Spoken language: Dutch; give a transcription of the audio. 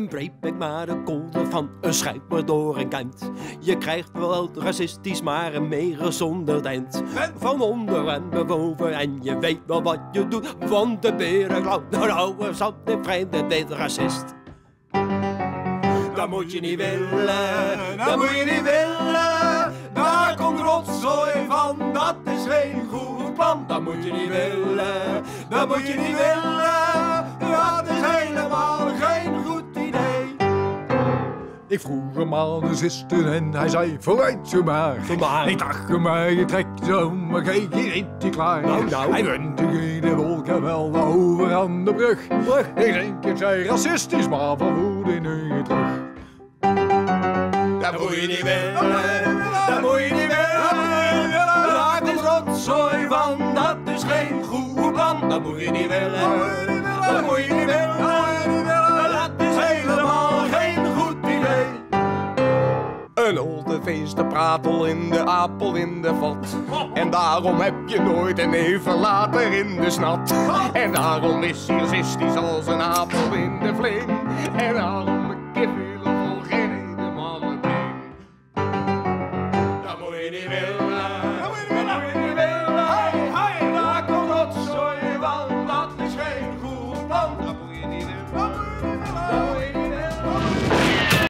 Een breedbek maar een kolder van een schijper door een kant. Je krijgt wel racistisch, maar een meer gezonder eind. Van onder en boven en je weet wel wat je doet. Want de berenklauw, de oude zat de vreemde weet racist. Dat moet je niet willen, dat moet je niet willen. Daar komt rotzooi van, dat is geen goed plan. Dat moet je niet willen, dat moet je niet willen. Ik vroeg hem aan de zuster en hij zei vooruit zo maar. maar. Ik dacht maar je trekt zo, maar kijk hier niet te klaar. Nou, nou. Hij went in de wolken wel over aan de brug. Ik denk het zij racistisch, maar van woede nu terug. Dat moet je niet willen, dat moet je niet willen. Daar is rotzooi van, dat is geen goed plan. Dat moet je niet willen, dat moet je niet Lul de feest, de pratel in de apel in de vat. En daarom heb je nooit een even later in de snat. En daarom is hij racistisch als een apel in de vleem. En daarom een kip helemaal geen ene niet willen, Dat moet je niet willen. Daar komt je want dat is geen goed plan.